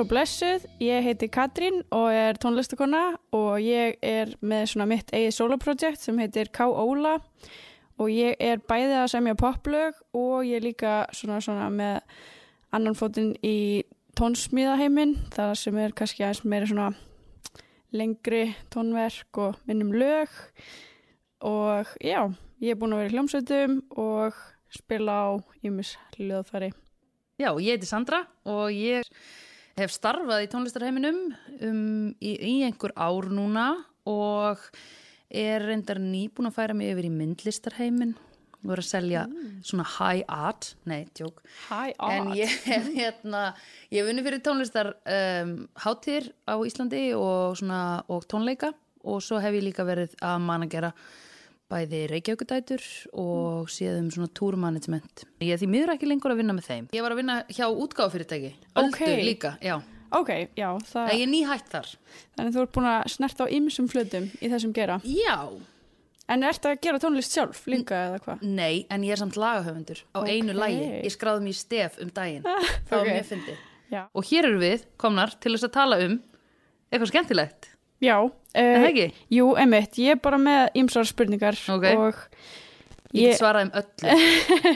Og blessuð, ég heiti Katrín og er tónlistakonna og ég er með svona mitt eigið soloprojekt sem heitir K-Óla og ég er bæðið að semja poplög og ég er líka svona, svona með annan fótinn í tónsmíðaheimin það sem er kannski aðeins meira svona lengri tónverk og minnum lög og já, ég er búin að vera í hljómsveitum og spila á Ímis hljóðfæri. Já, ég heiti Sandra og ég hef starfað í tónlistarheiminum um, í, í einhver ár núna og er reyndar nýbúin að færa mig yfir í myndlistarheimin og er að selja svona high art, nei, tjók en ég hef hérna ég hef unni fyrir tónlistar um, hátir á Íslandi og, svona, og tónleika. Og svo hef ég líka verið að managera bæði Reykjavíkudætur og síðan um svona túrmanagement. Ég er því miður ekki lengur að vinna með þeim. Ég var að vinna hjá útgáfafyrirtæki, Öldu Ok. líka, já. Ok, já, það, Það er nýhætt þar. þannig þú ert búin að snerta á ymsum flutum í þessum gera. Já. En ertu að gera tónlist sjálf líka eða hvað? Nei, en ég er samt lagahöfundur á Ok. einu lagi. Ég skráði mér stef um daginn. Það var Ok. mjög fyndið. Og hér eru við komnar til þess að tala um eitthvað skemmtilegt. Já. Uh, það ekki? jú, einmitt, ég er bara með ymsar spurningar Ok. og Ég ég, get svarað um öllu.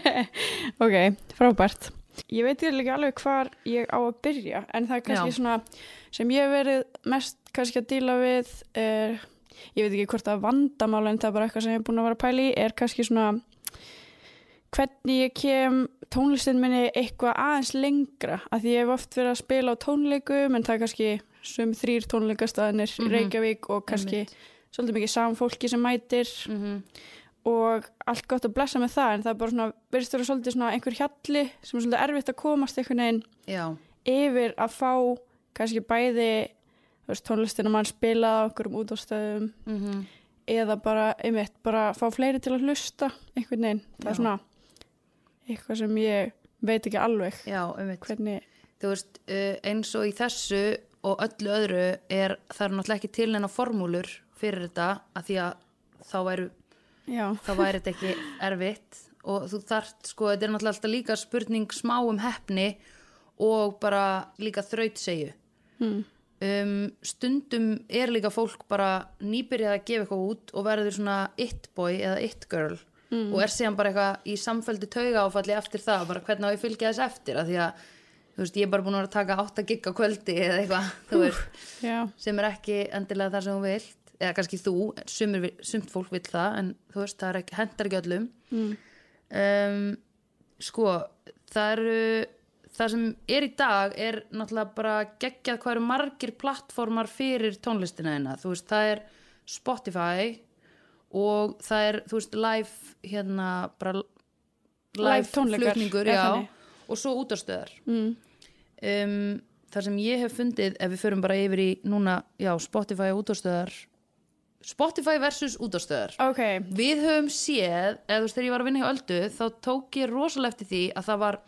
ok, frábært. Ég veit ég líka alveg hvar ég á að byrja, en það er kannski Já. svona sem ég hef verið mest kannski að díla við, er, ég veit ekki hvort það er vandamál en það er bara eitthvað sem ég er búin að vera að pæla í, er kannski svona hvernig ég kem tónlistin minni eitthvað aðeins lengra af því ég hef oft verið að spila á tónleikum en það er kannski sum þrýr tónleikastaðinir í Mhm. Reykjavík og kannski svolítið mikið saman fólki sem mætir. Mm og allt gott að blessa með það en það er bara svona, verðist vera svolítið svona einhver hjalli sem er svolítið erfitt að komast einhvern veginn Já, yfir að fá kannski bæði þú veist, tónlistina mann spilað á okkur um útástöðum mm eða bara, einmitt, bara fá fleiri til að hlusta einhvern veginn, það Já. er svona eitthvað sem ég veit ekki alveg já, hvernig, þú veist, uh, eins og í þessu og öllu öðru er það er náttúrulega ekki til neina formúlur fyrir þetta að því að þá væru já, þá væri þetta ekki erfitt. Og þú þart, sko, þetta er náttúrulega alltaf líka spurning smá um heppni og bara líka þrautsegju hmm. um, stundum er líka fólk bara nýbyrjað að gefa eitthvað út og verður svona it boy eða it girl og er síðan bara eitthvað í samfældi tauga áfalli eftir það, bara hvernig á ég fylgja þess eftir að því að, þú veist, ég er bara búin að taka 8 gig á kvöldi eða eitthvað þú veist, já, sem er ekki endilega það sem þú vilt eða kannski þú, sumir, sumt fólk vil það en þú veist, það ekki, hendar ekki öllum mm. um, sko það eru það sem er í dag er náttúrulega bara geggjað hvað eru margir plattformar fyrir tónlistina þeina þú veist, það er Spotify og það er, þú veist, live hérna, bara Live tónleikar, flutningur, já, þannig. og svo útastöðar Mm. Um, það sem ég hef fundið ef við förum bara yfir í núna já, Spotify og útastöðar Spotify versus útastöðar ok, Við höfum séð, eða þú veist þegar ég var að vinna hjá Öldu þá tók ég rosalega eftir því að það var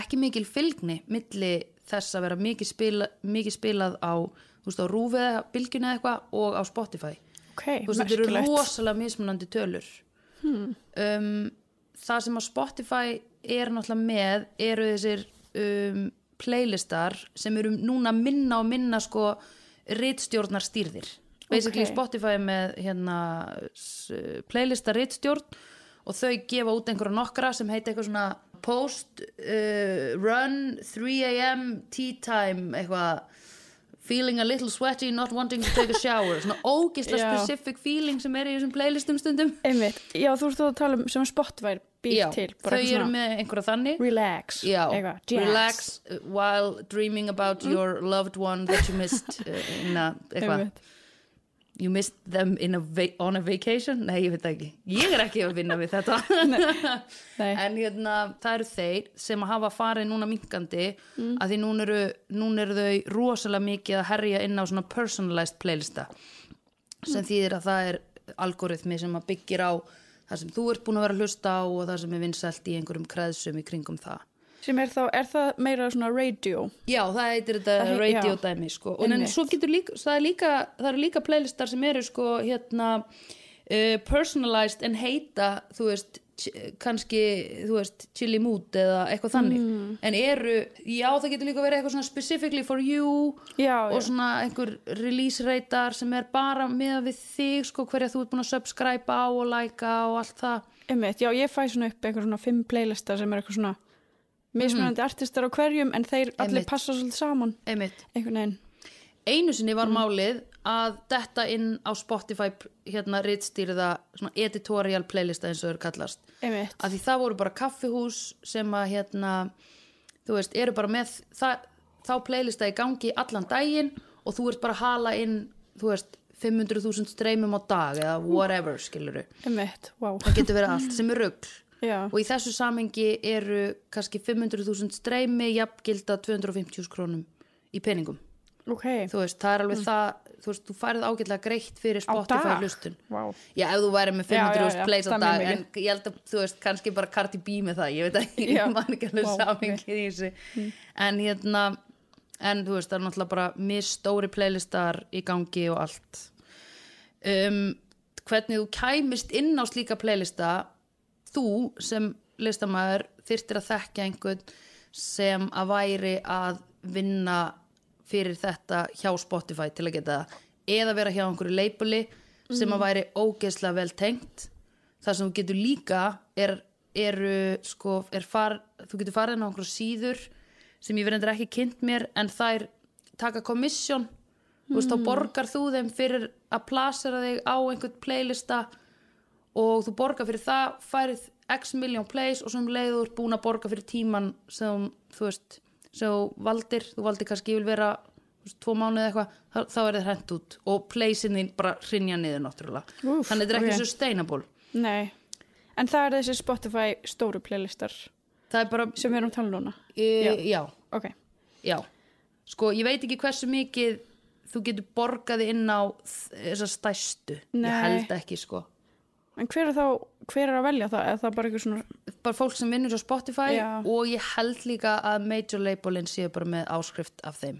ekki mikil fylgni milli þess að vera mikið, spila, mikið spilað á, á rúfi eða bylgjuna eða eitthvað og á Spotify. Ok, Þú veist, þetta eru rosalega mismunandi tölur. Um, Það sem á Spotify er náttúrulega með eru þessir um, playlistar sem eru núna minna og minna sko ritstjórnar stýrðir basically Ok. Spotify með hérna s- playlista ritstjórn og þau gefa út einhverja nokkra sem heita eitthvað svona post uh, run 3am tea time eitthvað feeling a little sweaty, not wanting to take a shower. Svona ógislega Já. specific feeling sem er í þessum playlistum stundum. Einmitt, já, þú ert þú að tala um sem Spotify býr til, þau eru með einhverja þannig. Relax, Já, eitthvað, relax while dreaming about your loved one that you missed uh, in a, eitthvað. Einmitt. You missed them in a on a vacation? Nei, ég veit ekki, ég er ekki að vinna við þetta. Nei. en hérna, það eru þeir sem að hafa farið núna minkandi mm. að því núna eru, núna eru þau rosalega mikið að herja inn á svona personalized playlista sem þýðir að það er algoritmi sem að byggir á það sem þú ert búin að vera að hlusta á og það sem er vinsælt í einhverjum kreðsum í kringum það sem er þá, er það meira svona radio Já, það heitir þetta Það hei- radio já. dæmi sko. og en svo getur líka það líka, það eru líka playlistar sem eru sko hérna uh, personalized en heita þú veist kannski, þú veist, chili mood eða eitthvað þannig en eru, já það getur líka verið eitthvað svona specifically for you Já, og já. svona einhver release reytar sem er bara með við þig sko hverja þú ert búin að subscribe á og læka og allt það Einmitt, já, ég fæ svona upp eitthvað svona fimm playlistar sem er eitthvað svona mismunandi artistar á hverjum en þeir allir Einmitt. passa svolítið saman einmitt einhvern veginn. einu sinni var málið að detta inn á Spotify hérna rittstýrða svona editorial playlista eins og þeir kallast Einmitt. að því það voru bara kaffihús sem að hérna þú veist, eru bara með það, þá playlista í gangi allan daginn og þú ert bara að hala inn þú veist, 500.000 streymum á dag eða whatever, skiluru wow. það getur verið allt sem er rugl Já, og í þessu samengi eru kannski 500.000 streymi jafngilda 250 krónum í peningum. Ok. þú veist, það er alveg það þú veist, þú færið ágætlega greitt fyrir Spotify hlustun. Wow. Já, ef þú væri með Já, já, 500.000 já, plays á dag en ég held að, þú veist, kannski bara Cardi B með það, ég veit ekki, Já. ég man ekki alveg Vá, samingið í þessu. En hérna en þú veist, það er náttúrulega bara misstóri playlistar í gangi og allt. Um, hvernig þú kæmist inn á slíka playlista þú sem listamæður þyrftir að þekkja einhvern sem að væri að vinna fyrir þetta hjá Spotify til að geta það. Eða vera hjá einhverju leipuli sem að væri ógeðslega vel tengt. Það sem þú getur líka er, eru sko, er far, þú getur farið á einhverju síður sem ég verður ekki kynnt mér en þær taka komissjón þú veist, þá borgar þú þeim fyrir að plasera þig á einhvern playlista og þú borgar fyrir það færið x miljón plays og sem leið þú ert búin að borga fyrir tíman sem þú veist sem valdir, þú valdir kannski ég vil vera veist, tvo mánuði eitthvað, þá, þá er þið hent út og playsin þín bara hrinja niður náttúrulega, Úff, þannig þetta er ekki ok. sustainable Nei. En það er þessi Spotify stóru playlistar er bara, sem við erum að tala um núna. e, Já. já, Ok. já sko, ég veit ekki hversu mikið þú getur borgaði inn á þessa stæstu, Nei. ég held ekki sko En hver er þá, hver er að velja það? Er það bara eitthvað svona, bara fólk sem vinnur á Spotify Já. og ég held líka að major labelin séu bara með áskrift af þeim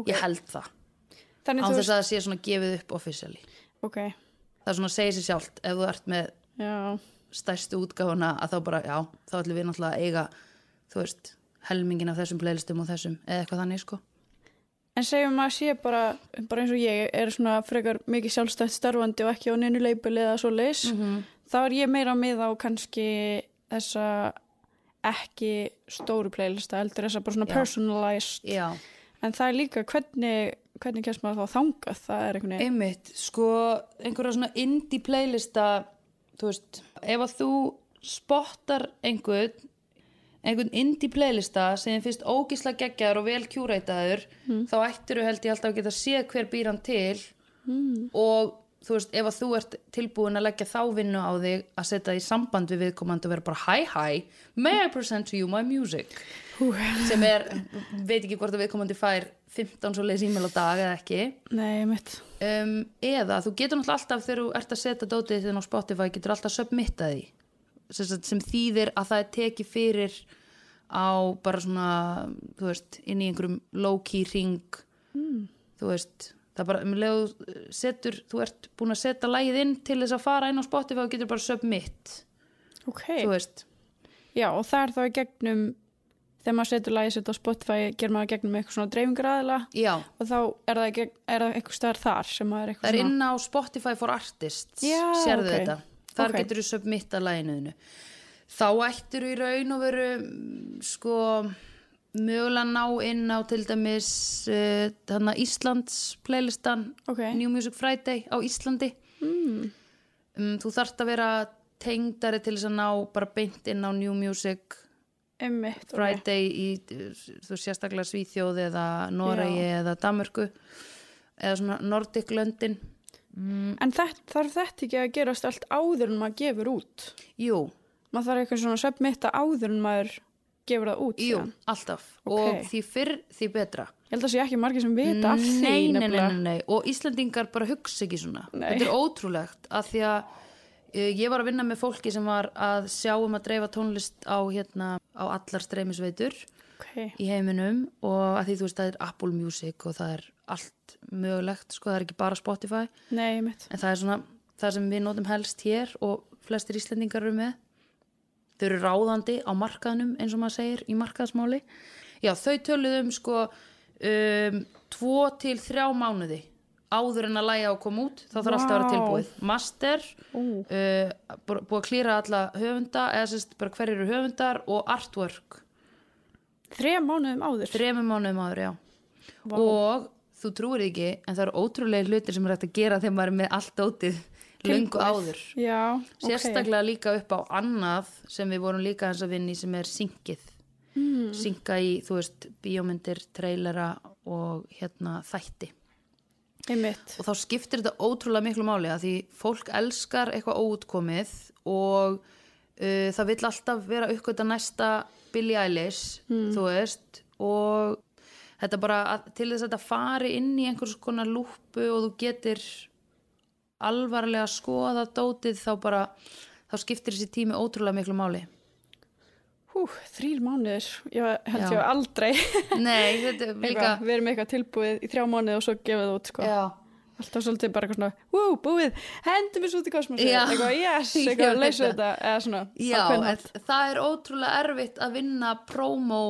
Ok. ég held það þannig án þess að það sé svona gefið upp officially ok, það er svona að segja sér sjálft ef þú ert með já, stærstu útgáfuna að þá bara, já, þá ætlum við náttúrulega að eiga þú veist, helmingin af þessum playlistum og þessum, eða eitthvað þannig sko en segjum að sé bara, bara eins og ég er svona frekar mikið sjálfstætt starfandi og ekki á neinu leipili eða svo leis, Mhm. þá er ég meira með á kannski þessa ekki stóru playlista, heldur þessa bara svona Já. personalized, já, en það er líka hvernig, hvernig kemst maður þá þangað, það er einhvern veginn, einmitt, sko einhverja svona indie playlista þú veist, ef að þú spottar einhvern einhvern indie playlista sem þið finnst ógísla geggjaður og vel kjúreitaður þá ættir þú held ég alltaf að geta séð hver býr hann til. Og þú veist, ef að þú ert tilbúin að leggja þá vinnu á þig að setja því samband við viðkomandi og vera bara hi hi, may I present to you my music? Hú. sem er, veit ekki hvort að viðkomandi fær 15 svo leiðis e-mail á dag eða ekki. Nei, mitt, um, eða þú getur náttúrulega alltaf þegar þú ert að setja dótið þinn á Spotify getur alltaf submitta því sem, sem þýðir að það er tekið fyrir á bara svona þú veist, inn í einhverjum low-key ring þú veist, það er bara um leið og þú setur, þú ert búin að setja lægið inn til þess að fara inn á Spotify og getur bara submit ok, þú veist, já og það er þá í gegnum, þegar maður setur lagið sitt á Spotify, ger maður gegnum eitthvað svona dreifingur aðila já. og þá er það, er það eitthvað staðar þar sem maður er það eitthvað er svona, inn á Spotify for Artists. Já, sérðu ok. þetta þar Ok. getur þú submitta læginuðinu þá ættir í raun og veru mm, sko mögulega ná inn á til dæmis uh, þarna Íslands playlistan ok, New Music Friday á Íslandi. Mm. um, þú þarft að vera tengdari til þess að ná bara beint inn á New Music emmitt, ok, Friday í uh, þú sérstaklega Svíþjóð eða Noregi eða Danmörku eða svona Nordic löndin en þetta, þarf þetta ekki að gerast allt áður en maður gefur út Jú, maður þarf eitthvað svona submitta áður en maður gefur það út Jú, síðan. alltaf Ok. og því fyrr því betra ég held að sé ekki margir sem vita af því nei, nei, nei, nefnilega. nei, nei, og Íslandingar bara hugsa ekki svona Nei. þetta er ótrúlegt að því að uh, ég var að vinna með fólki sem var að sjá um að dreifa tónlist á, hérna, á allar streymisveitur ok, í heiminum og að því þú veist það er Apple Music og það er allt mögulegt, sko það er ekki bara Spotify. Nei, en það er svona það sem við notum helst hér og flestir Íslandingar eru með. Þau eru ráðandi á markaðnum eins og maður segir í markaðsmáli. Já, þau töluðum sko um, tvo til þrjá mánuði áður en að læja að koma út. Þá þarf alltaf að vera tilbúið. Master, uh, bú- búið að klýra alla höfunda eða sérst bara hverjir eru höfundar og artwork Þrejum mánuðum áður. þremur mánuðum áður, já Vá. og þú trúir ekki en það eru ótrúlega hlutir sem er hægt að gera þegar maður er með allt ótið Tilbúið. áður Já, sérstaklega líka upp á annað sem við vorum líka eins að vinna í sem er syngið mm. synga í, þú veist, bíómyndir trailera og hérna þætti Einmitt. og þá skiptir þetta ótrúlega miklu máli að því fólk elskar eitthvað óutkomið og uh, það vill alltaf vera uppgöta næsta Billie Eilish, þú veist og þetta bara að, til þess að þetta fari inn í einhvers konar lúpu og þú getur alvarlega skoða dótið þá bara þá skiptir þessi tími ótrúlega miklu máli Hú, þrýr mánuður. Ég held Já. ég aldrei. Nei, þetta er líka við erum eitthvað tilbúið í þrjá mánuði og svo gefið það út, sko. Já, Alltaf svolítið bara eitthvað svona, wú, búið, hendum við svo kosmosi. Já. Eitthvað, yes, eitthvað, leysu það. þetta, eða svona. Já, það er ótrúlega erfitt að vinna prómó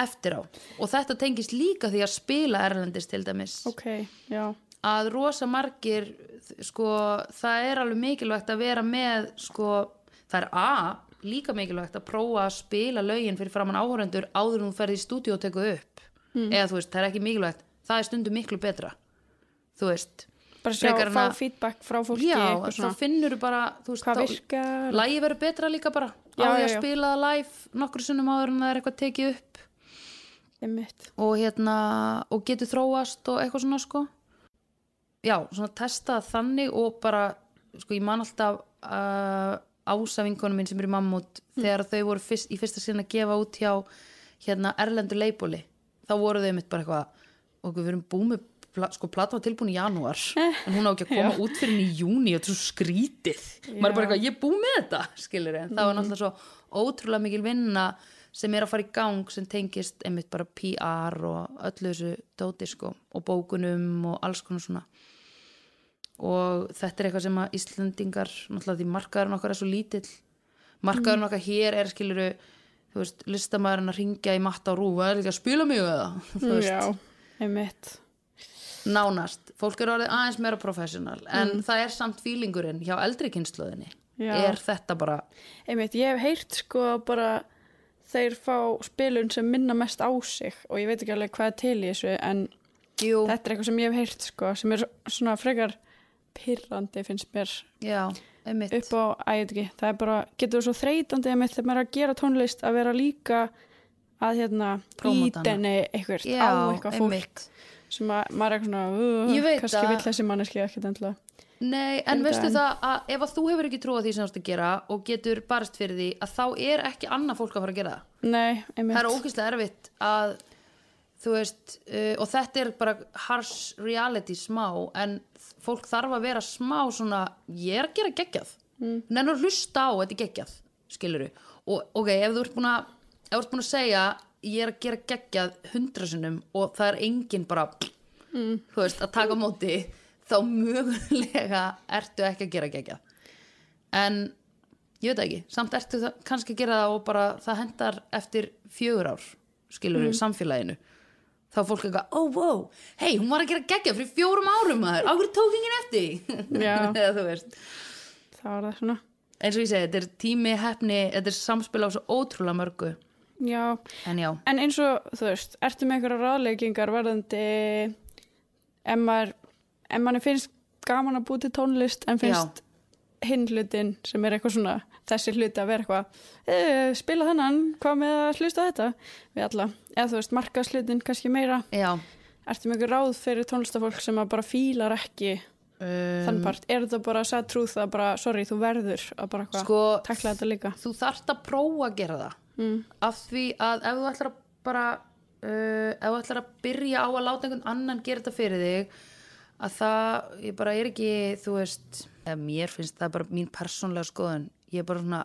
eftir á og þetta tengist líka því að spila erlendis til dæmis Ok, já. að rosa margir sko, það er alveg mikilvægt að vera með sko, það er A líka mikilvægt að prófa að spila lögin fyrir framann áhörendur áður en þú ferði í stúdíu og teku upp eða þú veist, það er ekki mikilvægt það er stundum miklu betra þú veist Bara sjá, fá feedback frá fólki, Já, þá finnur þú bara. Lægi verður betra líka bara. Já, á því að spila það live nokkur sunnum áður en það er eitthvað tekið upp. Og hérna og getur þróast og eitthvað svona sko. Já, svona testa þannig og bara, sko ég man alltaf uh, ásavinkonum minn sem eru í mammút þegar þau voru fyrst, í fyrsta sinna að gefa út hjá hérna erlendu leibóli þá voru þau mitt bara eitthvað og við erum búið með sko plata var tilbúin í janúar en hún á ekki að koma út fyrir henni í júni og þetta er svo skrítið. Maður er bara eitthvað, ég er búið með þetta skilur en það var náttúrulega svo ótrúlega mikil vinna sem er að fara í gang sem tengist einmitt bara PR og öllu þessu dóti sko og bókunum og alls konar svona. Og þetta er eitthvað sem að Íslandingar náttúrulega því markaðurinn okkar er svo lítill markaðurinn okkar hér er skiluru þú veist, listamæðurinn að ringja í matta og rú, það er ekki að spila mig eða? Þú veist, Já, einmitt. Nánast, fólk er orðið aðeins meira professional, en það er samt fílingurinn hjá eldri kynnslóðinni Já. er þetta bara Einmitt, ég hef heyrt sko bara þeir fá spilun sem minna mest á sig og ég veit ekki alveg hvað er til í þessu en jú, þetta er eitthvað sem ég hef heyrt sko sem er svona frekar pyrrandi finnst mér. Já, upp á, að ég veit ekki, það bara getur svo þreytandi einmitt þegar maður er að gera tónlist að vera líka að hérna ítenni eitthvað á eitthvað fólk. einmitt sem að maður er eitthvað svona uh, Ég veit kannski vill þessi manneski ekkert endilega. Nei, en veistu en- það að ef að þú hefur ekki trúið því sem þú ert að gera og getur barist fyrir því að þá er ekki annað fólk að fara að gera það. Nei, einmitt. Það er ógeðslega erfitt að þú veist, uh, og þetta er bara harsh reality smá en fólk þarf að vera smá svona, ég er að gera geggjað. Mm. nennur að hlusta á, þetta geggjað skiluru, og ok, ef þú ert búin að ef þú ert búin að segja ég er að gera geggjað hundrasunum og það er engin bara mm. veist, að taka móti þá mögulega ertu ekki að gera geggjað. En ég veit ekki, samt ertu það, kannski að gera það og bara það hendar eftir fjögur ár skilur við samfélaginu. Þá er fólk eitthvað, oh wow hei, hún var að gera geggja fyrir fjórum árum maður. Á hverju tók enginn eftir eða þú veist. Það var það svona. Eins og ég segi, þetta er tími, hefni þetta er samspil á svo ótrúlega mörgu Já, en já, en eins og þú veist, ertu með einhverja ráðleggingar varðandi ef maður, ef manni finnst gaman að búið til tónlist en finnst hinn hlutin sem er eitthvað svona þessi hluti að vera eitthvað e, spila þennan, hvað með að hlusta þetta? Við alla, eða þú veist markaðslutin kannski meira, já. Ertu með einhver ráð fyrir tónlistafólk sem að bara fílar ekki um, þann part, er þetta bara sad truth að bara, sorry, þú verður að bara eitthvað sko, takla þetta líka? þú þarft að prófa að gera það mm. af því að ef þú ætlar að bara uh, ef þú ætlar að byrja á að láta einhvern annan gera þetta fyrir þig að það, ég bara er ekki þú veist, eða mér finnst það bara mín persónlega skoðun, ég er bara svona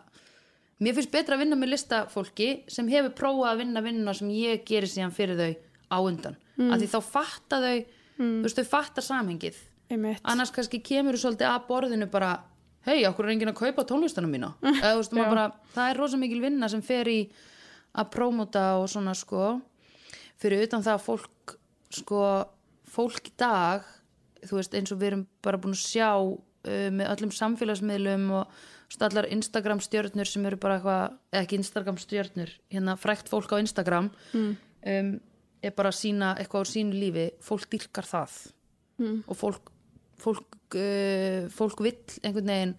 mér finnst betra að vinna með listafólki sem hefur prófað að vinna vinnuna sem ég gerir síðan fyrir þau á undan. Mm. af því þá fatta þau þú veist, þau fatta samhengið. Einmitt, annars kannski kemur þú svolítið að borðinu bara hei, okkur er enginn að kaupa tónlistana mína? Eða, þú veist, bara, það er rosa mikil vinna sem fer í að prómóta og svona sko. Fyrir utan það að fólk sko, fólk í dag þú veist, eins og við erum bara búin að sjá uh, með öllum samfélagsmiðlum og allar Instagram stjörnur sem eru bara eitthvað, eða ekki Instagram stjörnur hérna frækt fólk á Instagram mm. um, er bara að sína eitthvað á sínu lífi, fólk dyrkar það. Mm. og fólk fólk, uh, fólk vill einhvern veginn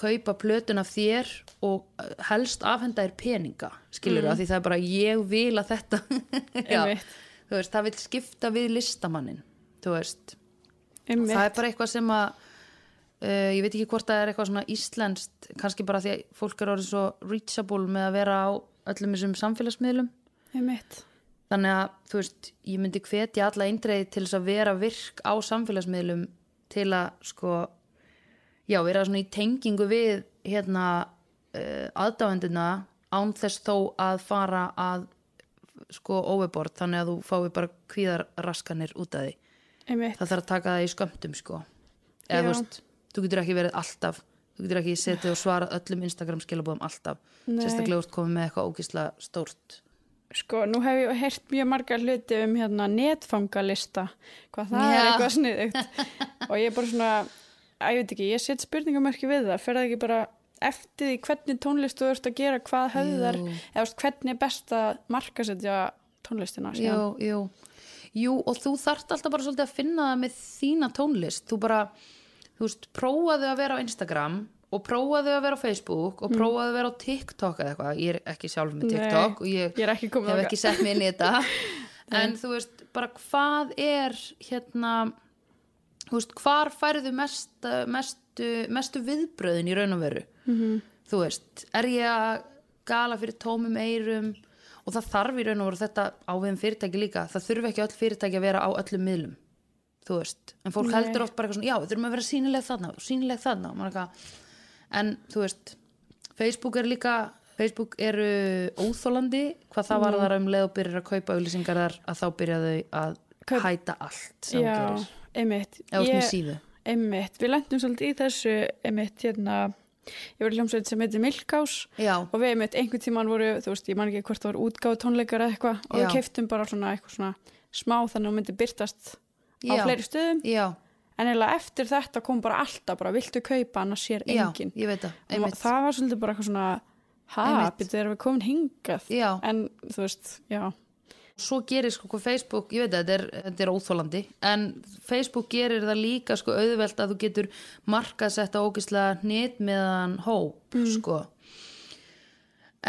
kaupa plötun af þér og uh, helst afhenda þér peninga skilur mm. því það er bara ég vil að þetta Já, veist, það vil skipta við listamannin það er bara eitthvað sem að uh, ég veit ekki hvort það er eitthvað svona íslenskt kannski bara því að fólk er orðið svo reachable með að vera á öllum þessum samfélagsmiðlum. Einmitt. þannig að þú veist, ég myndi hvetja alla eindreið til þess að vera virk á samfélagsmiðlum til að sko já, vera svona í tengingu við hérna uh, aðdáendina án þess þó að fara að sko overbord þannig að þú fái bara kvíðarraskanir út af því Einmitt. það þarf að taka það í skömmtum sko eða þú veist, þú getur ekki verið alltaf þú getur ekki setið og svarað öllum Instagram skilabóðum alltaf, Nei. sérstaklega úr komið með eitthvað ógísla stórt Sko, nú hef ég heyrt mjög margar hluti um hérna netfangalista, hvað það er Já. eitthvað sniðugt og ég er bara svona, að ég veit ekki, ég set spurningamerki við það, fer það ekki bara eftir því hvernig tónlist þú ert að gera, hvað höfðar, eða hvernig er best að markasetja tónlistina. Jú, jú. Jú, og þú þarft alltaf bara svolítið að finna það með þína tónlist. Þú bara, þú veist, prófaðu að vera á Instagram og prófaðu að vera á Facebook og prófaðu að vera á TikTok eða eitthvað. Ég er ekki sjálf með Nei, TikTok og ég, ég ekki hef ekki sett mig inn í þetta. en þú veist, bara hvað er hérna, þú veist, hvar færðu mest, mestu, mestu viðbröðin í raun og veru? -hmm. Þú veist, er ég að gala fyrir tómum eyrum og það þarf í raun og veru þetta á við um fyrirtæki líka það þurfi ekki öll fyrirtæki að vera á öllum miðlum þú veist, en fólk Nei. heldur oft bara eitthvað svona, já, þurfum að vera sínileg þarna og sínileg þarna og maður eitthvað en þú veist, Facebook er líka Facebook eru óþólandi hvað það var þar um leið og byrjar að kaupa auðlýsingar þar að þá byrja þau að Kaup- hæta allt sem Já, gerir einmitt. Ég- Einmitt, við lendum svolítið í þessu einmitt hérna, ég var í hljómsveit sem heitir Milkhouse já, og við einmitt einhvern tíman voru, þú veist, ég man ekki hvort það var útgáð tónleikar eða eitthvað og Já. við keiftum bara svona eitthvað svona smá þannig að hún myndi byrtast á Já. fleiri stöðum. Já, en eiginlega eftir þetta kom bara alltaf bara viltu kaupa? Annars sér já, ég veit það það var svolítið bara eitthvað svona ha, Einmitt. byrju erum við komin hingað? Já. En þú veist, já. Svo gerir sko Facebook, ég veit að þetta er, þetta er óþólandi en Facebook gerir það líka sko auðvelt að þú getur markað setta ógislega hnit meðan hóp sko.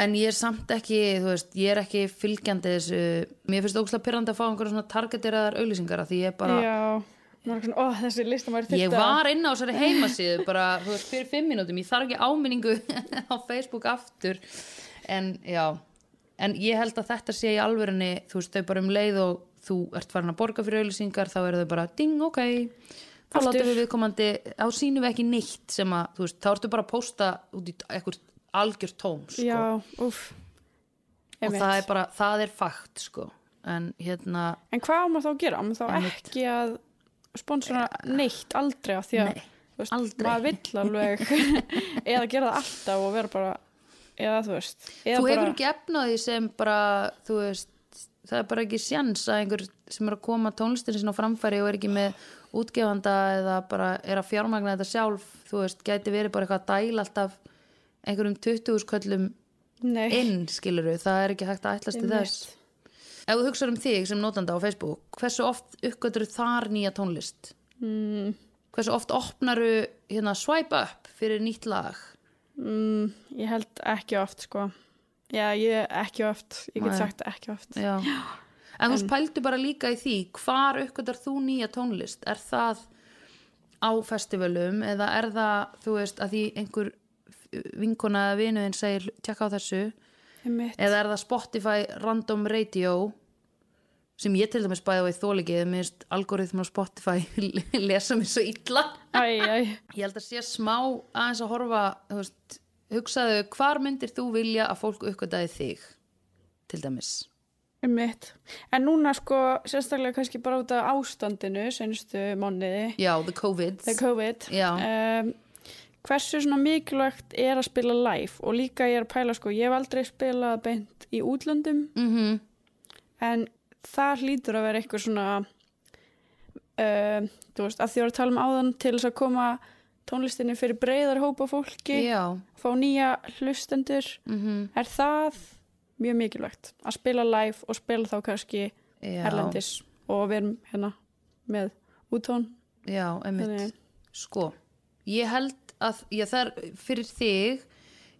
En ég er samt ekki, þú veist, ég er ekki fylgjandi þessu, mér finnst ógislega pyrrandi að fá einhverja svona targeteraðar auglýsingar af því ég bara, já, ó, þessi listamæri ég var inn á þessari heimasíðu bara, veist, fyrir fimm mínútum. Ég þarf ekki áminningu á Facebook aftur. En já. En ég held að þetta sé í alvörinni þú veist, þau bara um leið og þú ert farin að borga fyrir auðlýsingar, þá eru þau bara ding, ok, þá látum við viðkomandi þá sýnum við ekki neitt sem að þú veist, þá ertu bara að posta út í eitthvað algjör tóm, sko. Já, uff og það er bara, það er fakt, sko. En hérna, En hvað á maður þá að gera? Á maður þá ekki að sponsora neitt aldrei af því að Nei, veist, maður vill alveg eða gera það alltaf og vera bara eða þú veist eða þú bara, hefur ekki efnaði sem bara, þú veist það er bara ekki sjans að einhver sem er að koma tónlistin sinna á framfæri og er ekki með útgefanda eða bara er að fjármagna þetta sjálf, þú veist, gæti verið bara eitthvað að dæla alltaf einhverjum 20 sköllum Nei, inn, skiluru, það er ekki hægt að ætlast til einmitt. þess ef þú hugsaður um þig sem notanda á Facebook hversu oft uppgötur þar nýja tónlist? Mm, hversu oft opnaru hérna swipe up fyrir nýtt lag? Mm, ég held ekki oft sko. Já, ég ekki oft, ég get Nei. sagt ekki oft. Já. En þú veist, pældu bara líka í því hvar uppgötar þú nýja tónlist? Er það á festivalum eða er það, þú veist, að því einhver vinkona eða vinuðin segir tjekka á þessu. Eða er það Spotify Random Radio sem ég til dæmis bæði á í þólikið minnst algoritm á Spotify lesa mér svo illa. Æ, æ, ég held að sé smá aðeins að horfa veist, hugsaðu hvar myndir þú vilja að fólk uppgötaði þig til dæmis? Einmitt. En núna sko, sérstaklega kannski bara út af ástandinu senustu mánuði. Já, the COVID. The COVID. Já. um, hversu svona mikilvægt er að spila live? Og líka ég er að pæla sko, ég hef aldrei spilað beint í útlöndum. Mm en það hlýtur að vera eitthvað svona uh, þú veist, að því að tala um áðan til þess að koma tónlistinni fyrir breyðar hópa fólki Já, fá nýja hlustendur. Mm er það mjög mikilvægt að spila live og spila þá kannski já, erlendis og við erum hérna með útón? Já, einmitt. Þannig- Sko, ég held að já, það er fyrir þig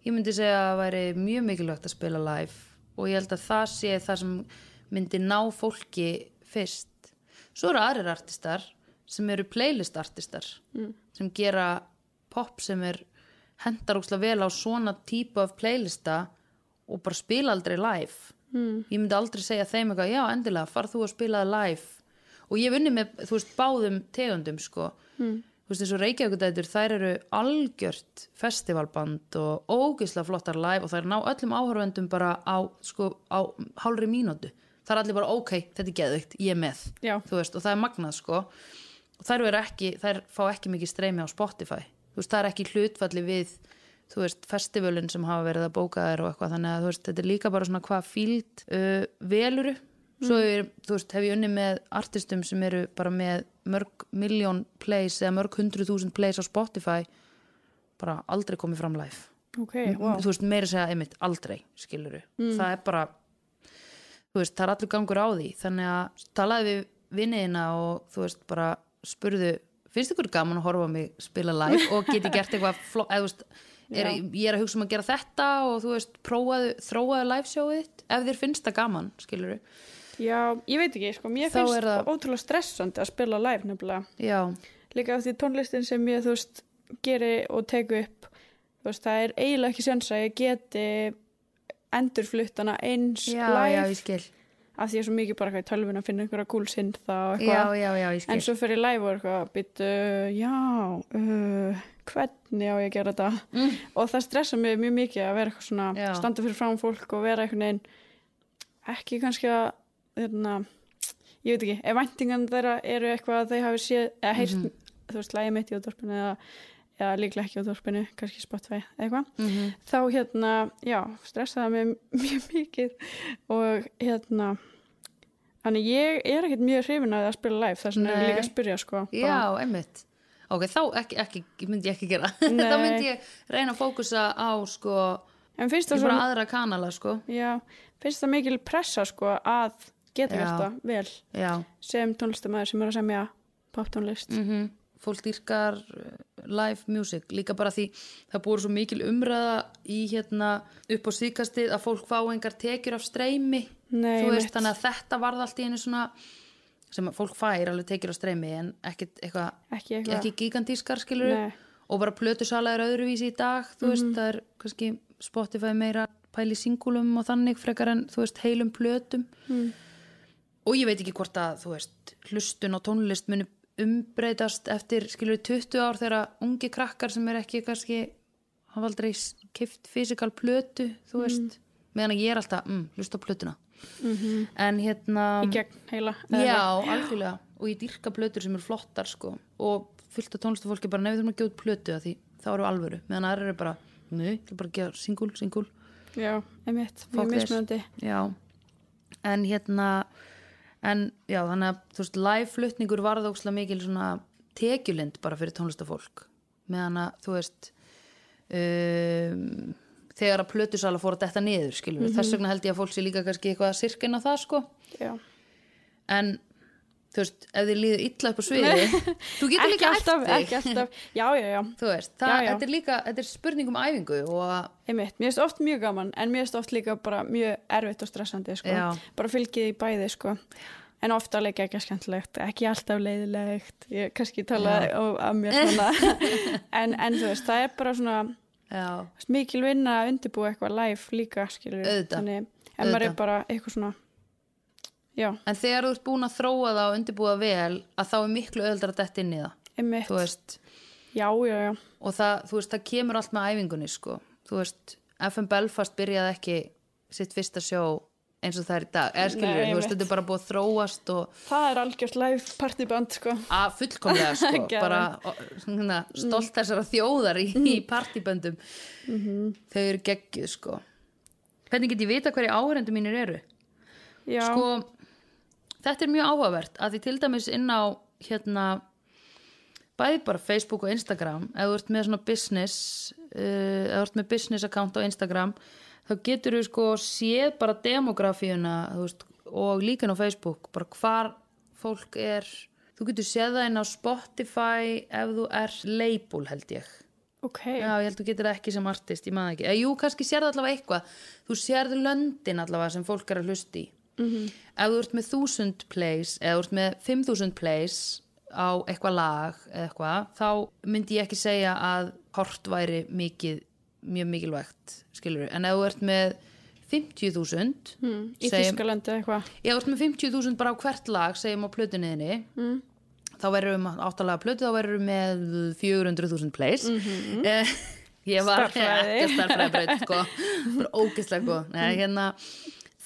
ég myndi segja að það væri mjög mikilvægt að spila live og ég held að það sé það sem myndi ná fólki fyrst. Svo eru aðrir artistar sem eru playlist artistar sem gera pop sem er hendar ókslega vel á svona típu af playlista og bara spila aldrei live. Mm. ég myndi aldrei segja þeim eitthvað já endilega far þú að spila live. Og ég hef unni með þú veist báðum tegundum sko. Mm. Þú veist og Reykjavíkudætur þær eru algjört festivalband og ógislega flottar live og þær ná öllum áhörvendum bara á sko á hálfri mínútu. Það er allir bara ok, þetta er geðvikt, ég er með. Já. þú veist, og það er magnað sko. Og þær, eru ekki, þær fá ekki mikið streymi á Spotify. Þú veist, það er ekki hlutfalli við þú veist, festivalin sem hafa verið að bóka þær og eitthvað, þannig að þú veist, þetta er líka bara svona hvað fíld uh, veluru. Svo er, þú veist, hef ég unni með artistum sem eru bara með mörg miljón plays eða mörg hundru þúsund plays á Spotify bara aldrei komið fram live. Ok, wow. þú veist, meira segja einmitt aldrei, skiluru það er bara þú veist, það er allur gangur á því. Þannig að talaði við vinniðina og þú veist, bara spurðu finnst ykkur gaman að horfa mig spila live og geti gert eitthvað fló, eða, þú veist, er, ég er að hugsa um að gera þetta og þú veist, prófaðu, þróaðu live showið þitt ef þér finnst það gaman, skiluru já, ég veit ekki, sko, mér Þá finnst það- ótrúlega stressandi að spila live nefnilega. Já, líka af því tónlistin sem ég, þú veist, geri og teku upp þú veist, það er eiginlega ekki sens að ég geti endurfluttana eins já, live. já, ég skil. Af því ég er svo mikið bara eitthvað í tölvun að finna einhverja gúlsinn þá já, eitthvað. já, já, ég skil. en svo fyrir live og eitthvað byttu, já uh, hvernig á ég að gera þetta? Mm. og það stressa mig mjög mikið að vera eitthvað svona Já. standa fyrir fram fólk og vera einhvern veginn ekki kannski að þarna, ég veit ekki, ef væntingan þeirra eru eitthvað að þau hafi séð eða heyrt, Mhm. þú veist, lægi mitt í útvarpinu eða, eða líklega ekki í útvarpinu kannski Spotify eða eitthvað Mhm. þá hérna, já, stressaði mig mjög mikið og hérna þannig ég er ekkert mjög hrifin að það að spila live þess vegna er líka að spyrja sko bara- Já, einmitt Ok, þá ekki, ekki, myndi ég ekki gera. Þá myndi ég reyna að fókusa á sko, bara aðra kanala sko. já, finnst það mikil pressa sko að geta gert það vel Já, sem tónlistamæður sem er að semja poptónlist. Mm fólk dýrkar uh, live music, líka bara því það búið svo mikil umræða í hérna upp á síkastið að fólk fá engar tekjur af streymi. Nei, þú veist, einmitt. þannig að þetta varð allt í einu svona sem fólk fær alveg tekjur af streymi en ekkit eitthvað ekki eitthvað. ekki gigantískar skilur Nei. og bara plötusala er öðruvísi í dag þú veist, það er kannski Spotify meira pæli singulum og þannig frekar en þú veist, heilum plötum. Mm. Og ég veit ekki hvort að þú veist, hlustun og tónlist muni umbreytast eftir skilur 20 ár þegar ungi krakkar sem er ekki kannski hafa aldrei kift fysikal plötu þú veist, meðan að ég er alltaf mm, hlusta á plötuna. -hmm. en hérna í gegn heila Já, algjörlega. Og ég dýrka plötur sem eru flottar sko. Og fullt af tónlistafólki bara nefnir þurfum að gefa út plötu að því þá eru alvöru. Meðan aðra eru bara, nei, það er bara að gefa singul, singul já, einmitt, mjög mismunandi. Já, en hérna en já, þannig að þú veist, live-flutningur varð ókslega mikil svona tekjulind bara fyrir tónlistafólk meðan að, þú veist um, þegar að plötusala fór að detta niður, skilur Mhm. þess vegna held ég að fólk sé líka kannski eitthvað að sirkina það, sko já. en þú veist, ef þið líður illa upp á sviði þú getur ekki líka alltaf, ekki alltaf. Já, já, já, þú veist, það, Já, já. þetta er líka þetta er spurning um æfingu og einmitt. Mér finnst oft mjög gaman, en mér finnst oft líka bara mjög erfitt og stressandi, sko. Bara fylgið í bæði, sko. En ofta leika ekki skemmtilegt, ekki alltaf leiðilegt. Ég kannski tala á- af mér en, en þú veist, það er bara svona veist, mikil vinna að undirbúa eitthvað live líka, skilur þannig, en maður er bara eitthvað svona já, en þegar þú ert búin að þróa það og undirbúa vel að þá er miklu öðuldar að detta inn í það. Þú veist, já, já, já, og það, þú veist, það kemur allt með æfingunni sko, þú veist FM Belfast byrjaði ekki sitt fyrsta sjó eins og það er í dag. Eða skilur, Nei, þú veist, þetta er bara búið að þróast og Það er algjört live partyband sko. að fullkomlega sko, bara ó, svona, stolt þessara þjóðar í, í partyböndum. Þau eru geggjuð sko. Hvernig get ég vita hverju áhörendur mínir eru? Já, sko, þetta er mjög áhugavert að því til dæmis inn á hérna bæði bara Facebook og Instagram ef þú ert með svona business uh, ef þú ert með business account á Instagram þá getur þú sko séð bara demografíuna veist, og líka á Facebook bara hvar fólk er þú getur séð það inn á Spotify ef þú er label held ég ok. Já, ég held þú getur það ekki sem artist, ég maður ekki. Eða, jú, kannski sérðu allavega eitthvað. Þú sérðu löndin allavega sem fólk er að hlusta í. -hmm. Ef þú ert með 1000 plays eða þú ert með 5000 plays á eitthvað lag eða eitthvað, þá myndi ég ekki segja að hort væri mikið, mjög mikilvægt, skilur En ef þú ert með 50.000 Hmm, í Þískalandi eitthvað. Þú ert með 50.000 bara á hvert lag, segjum á plötunniðinni mm. þá verður um áttalega plötu, þá verður með 400.000 plays mm Ég var ekki að starfræðibraut sko, bara ógeðslega Nei, hérna,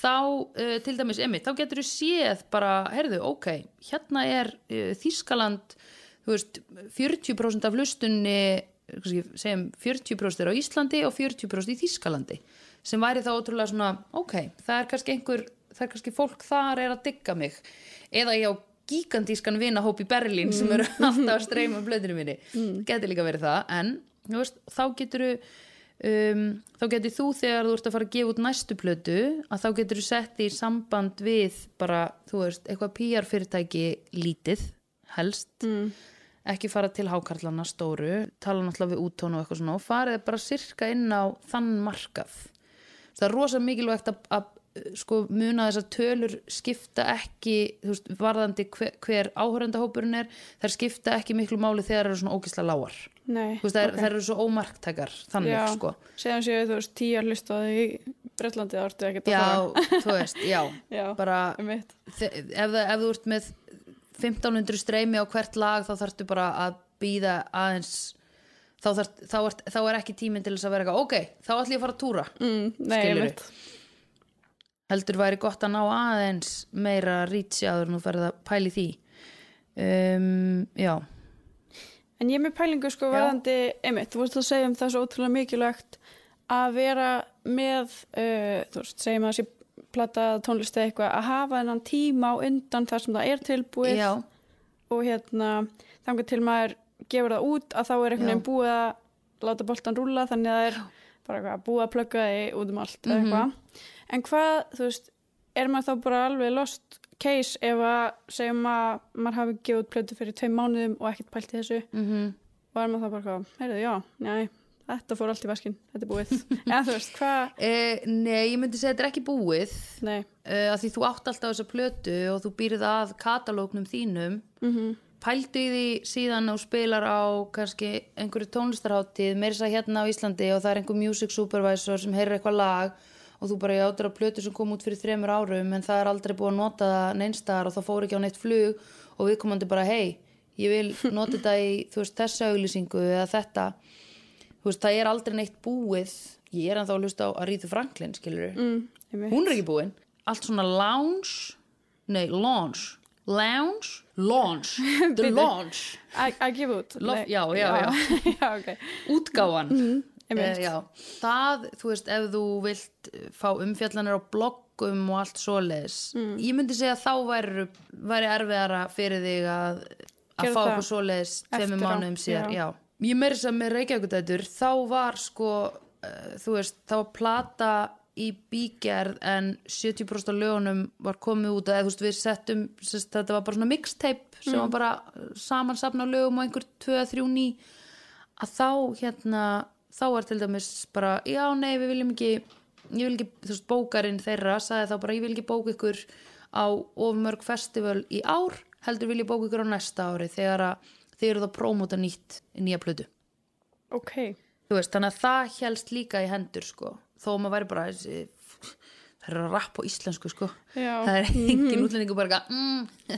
þá uh, til dæmis Emmi, þá getur þú séð bara, heyrðu, ok, hérna er uh, Þískaland þú veist, 40% af hlustunni kannski, segjum 40% er á Íslandi og 40% í Þískalandi sem væri þá ótrúlega svona, ok, það er kannski einhver, það er kannski fólk þar er að digga mig eða ég á gigantískan vinahóp í Berlín sem eru alltaf að streyma blöðinu minni mm. geti líka verið það, en þú veist, þá getur um, þá getur þú þegar þú ert að fara að gefa út næstu plötu að þá getur þú sett í samband við bara, þú veist, eitthvað PR fyrirtæki lítið, helst. Mm. ekki fara til hákarlana stóru, tala náttúrulega við úttón og eitthvað svona og farið bara sirka inn á þann markað. Það er rosa mikilvægt að, að sko muna þess að tölur skipta ekki, þú veist, varðandi hver, hver áhörendahópurinn er þær skipta ekki miklu máli þegar það eru svona ógisla lágar Nei, veist, þær, þær eru svo ómarktækar þannig, Já, sko. Séðan séu þú veist tíu að hlusta á því í Bretlandi þá ertu ekkert að já, þú veist, já, Já, bara ef, það, ef þú ert með 1500 streymi á hvert lag þá þarftu bara að býða aðeins þá, þarf, þá, er, þá er ekki tíminn til þess að vera eitthvað ok, þá ætlum ég að fara að túra. Mm, nei, Skilurðu? um mitt. heldur væri gott að ná aðeins meira rítsi áður en þú ferð að pæli því. Um, já En ég er með pælingu sko varðandi, einmitt, þú veist að segja um það svo ótrúlega mikilvægt að vera með, uh, þú veist, segjum að það sé plata tónlist eða eitthvað, að hafa þennan tíma á undan þar sem það er tilbúið já, og hérna, þangar til maður gefur það út að þá er einhvern veginn búið að láta boltan rúlla þannig að það er bara eitthvað búið að plugga þig út um allt eða Mhm. eitthvað. En hvað, þú veist, er maður þá bara alveg lost case ef að segjum að maður hafi gefið út plötu fyrir tveim mánuðum og ekkert pælt í þessu mm og er maður þá bara hvað, heyrðu, já, nei, þetta fór allt í vaskin, þetta er búið. Eða þú veist, hvað, e, nei, ég myndi segja þetta er ekki búið. Uh, að því þú átt alltaf þessa plötu og þú býrð að katalógnum þínum. Mhm, pældu í því síðan og spilar á kannski einhverju tónlistarháttíð meira þess að hérna á Íslandi og það er einhver music supervisor sem heyrir eitthvað lag og þú bara ég áttur á plötu sem kom út fyrir þremur árum en það er aldrei búið að nota það neinstar og það fór ekki á neitt flug og við komandi bara hei, ég vil nota þetta í veist þessa auglýsingu eða þetta. Veist það er aldrei neitt búið. Ég er ennþá að hlusta á Aretha Franklin skilur mm, hún er ekki búin. Allt svona lounge nei, launch lounge, launch the launch Að að gefa út? Já, já, já. já, ok. útgáfan. Einmitt. Eh, já. það, þú veist, ef þú vilt eh, fá umfjallanir á bloggum og allt svoleiðis ég myndi segja að þá væri, væri erfiðara fyrir þig að að fá okkur svoleiðis á, mánuðum síðar já. já. ég meiri sem með Reykjavíkudætur þá var sko uh, þú veist, þá var plata í bígerð en 70% af lögunum var komið út eða þú veist við settum, sest, þetta var bara svona mixtape sem var bara samansapna lögum og einhver 2-3 ný að þá hérna þá er til dæmis bara, já nei við viljum ekki vil ekki, veist, bókarinn þeirra sagði þá bara, ég vil ekki bóka ykkur á of mörg festival í ár heldur vil ég bóka ykkur á næsta ári þegar að þið eru þá prómóta nýtt nýja plötu, Ok, veist, þannig að það helst líka í hendur, sko, þó að maður væri bara þessi, það er að rappa á íslensku, sko, Já. það er engin útlendingu bara, mm,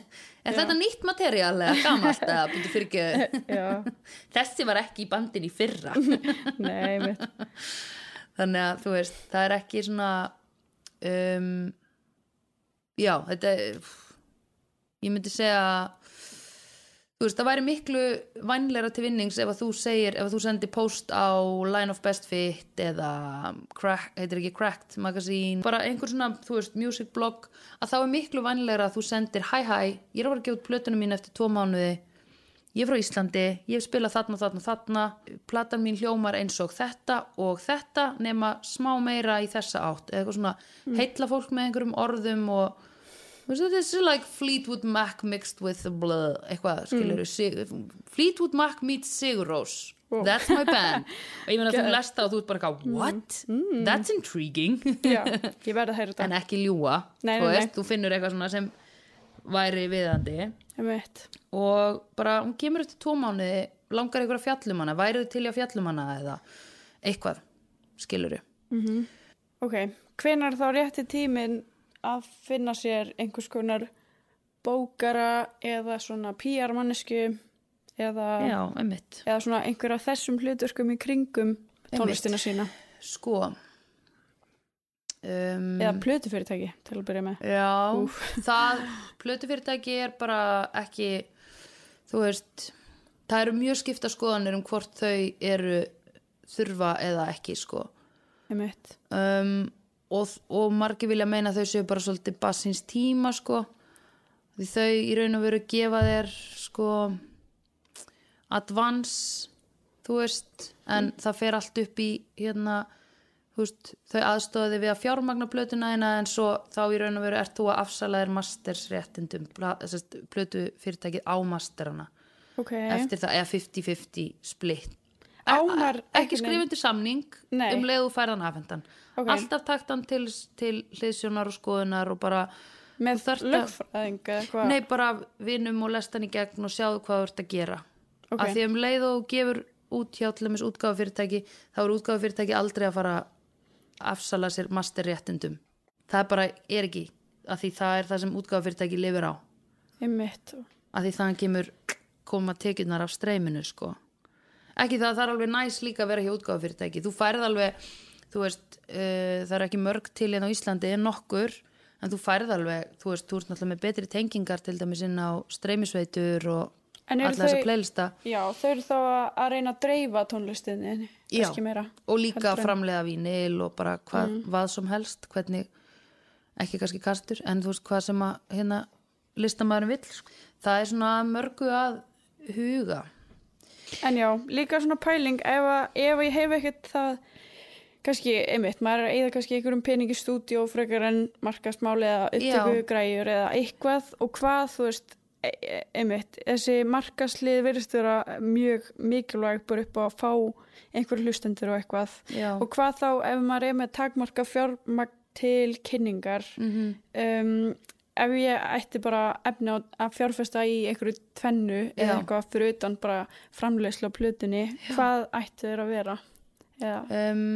er þetta nýtt materiál eða gamalt eða byrju fyrir ekki? Já, þessi var ekki í bandin í fyrra. Nei, einmitt. þannig að þú veist það er ekki svona um, já, þetta ég myndi segja þú veist, það væri miklu vænleira til vinnings ef að þú segir, ef að þú sendir post á Line of Best Fit eða crack, heitir ekki Cracked Magazine, bara einhver svona, þú veist, music blog, að þá er miklu vænleira að þú sendir, hæ hæ, ég er að fara að gefa út plötunum mín eftir tvo mánuði. Ég er frá Íslandi, ég hef spilað þarna, þarna, þarna. Platan mín hljómar eins og þetta og þetta nema smá meira í þessa átt. Eða eitthvað svona heitla fólk með einhverjum orðum og er like Fleetwood Mac mixed with blood eitthvað, skilur mm. Fleetwood Mac meets Sigur Rós. Wow. that's my band. Og ég meina þú lest það og þú ert bara eitthvað what? that's intriguing. Já, en ekki ljúa Nei, nei, veist, þú finnur eitthvað svona sem væri viðandi. Og bara hún kemur eftir tvo mánuði langar ykkur að fjallum hana, værið til í að fjallum hana eða eitthvað skiluru Ok, hvenær er þá rétti tíminn að finna sér einhvers konar bókara eða svona PR-mannesku eða, já, eða svona einhver af þessum hluturkum í kringum tónlistina sína. Sko um, eða plötufyrirtæki til að byrja með. Já, það plötufyrirtæki er bara ekki þú veist það eru mjög skipta skoðanir um hvort þau eru þurfa eða ekki sko. Einmitt. um, og, og margir vilja meina þau séu bara svolítið bassins tíma sko. Því þau í raun og veru gefa þér sko advance þú veist, en það fer allt upp í hérna veist, þau aðstofaði við að fjármagna plötuna eina en svo þá í raun og veru ert þú að afsala þér mastersréttindum plötu fyrirtækið á masterana. Ok, eftir það, eða 50-50 split Ánar ekki skrifundir samning Nei. um leið og færðan afhendan Ok. alltaf taktan til, til hliðsjónar og skoðunar og bara með þú þarft að- lögfræðing eða eitthvað? Nei bara vinum og lestan í gegn og sjáðu hvað þú ert að gera. Ok. af því um leið og gefur út hjá til dæmis útgáfufyrirtæki þá er útgáfufyrirtæki aldrei að fara að afsala sér masterréttindum. Það bara er ekki af því það er það sem útgáfufyrirtæki lifir á. Af því þannig kemur koma tekjurnar af streyminu sko ekki það, það er alveg næs líka að vera hjá útgáfufyrirtæki þú færð alveg, þú veist uh, það er ekki mörg til hérna á Íslandi en nokkur, en þú færð alveg þú veist, þú ert náttúrulega með betri tengingar til dæmis inn á streymisveitur og En alla þessa playlista Já, þau eru þá að- reyna að dreifa tónlistinni Já. og líka en- framleiða vínil og bara hvað, Mm. hvað sem helst hvernig, ekki kannski kastur en þú veist hvað sem að hérna listamæðurinn vill sko. það er svona mörgu að huga En já, líka svona pæling ef, að, ef ég hef ekkert það kannski, einmitt, maður er að eyða kannski einhverjum pening í stúdíó frekar en markasmáli eða upptöku Já. græjur eða eitthvað og hvað, þú veist e- e- einmitt, þessi markaslið virðist vera mjög mikilvæg bara upp á að fá einhver hlustendur og eitthvað Já. og hvað þá ef maður er með takmarka fjármagn til kynningar mm um, ef ég ætti bara efni að fjárfesta í einhverju tvennu eða Já. eitthvað fyrir utan bara framleiðslu á plötunni, hvað ætti þeir að vera? Eða, um,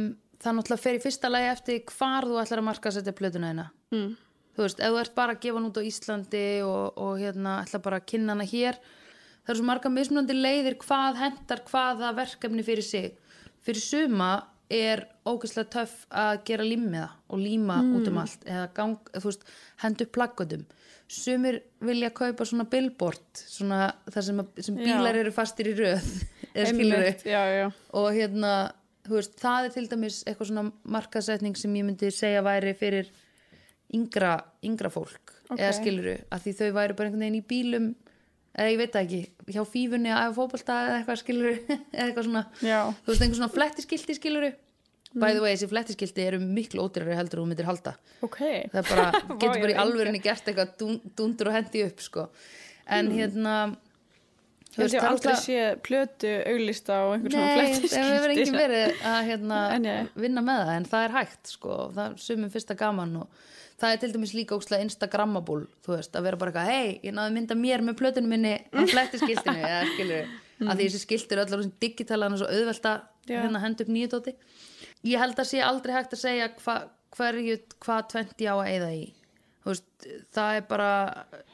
það náttúrulega fer í fyrsta lagi eftir hvar þú ætlar að marka setja plötuna hérna mm, þú veist, ef þú ert bara að gefa hann út á Íslandi og, og hérna ætla bara að kynna hana hér það eru svo marga mismunandi leiðir hvað hendar hvaða verkefni fyrir sig. Fyrir suma er ógeðslega töff að gera límiða og líma út um allt eða gang, veist, hendu plaggatum sumir vilja kaupa svona billboard svona þar sem, sem Já. bílar eru fastir í röð einmitt, já, já, og hérna, veist, það er til dæmis eitthvað svona markasetning sem ég myndi segja væri fyrir yngra, yngra fólk Ok. eða skiluru, að því þau væri bara einhvern veginn í bílum eða ég veit ekki, hjá fífunni að fótbolta eða eitthvað skiluru eða eitthvað svona, já, þú veist, einhver svona flettiskilti skiluru by the way, þessi flettiskilti eru miklu ódýrari heldur þú myndir halda. Ok. Það bara, getur bara í hef alvörinni gert eitthvað dún, dundur og hendi upp sko. en hérna Ég ég aldrei sé plötu auglista og einhver svona Nei, fletti það hefur engin verið að hérna, vinna með það en það er hægt sko, það er sumum fyrsta gaman og það er til dæmis líka ókslega instagrammabúl, þú veist, að vera bara eitthvað hei, ég náði að mynda mér með plötunum minni á flettiskiltinu, eða skilur að því þessi skiltir eru allar sem digitalan og svo auðvelt að Já. hérna henda upp nýjutóti ég held að sé aldrei hægt að segja hva, hverju, hvað 20 á að eyða í. Veist, það er bara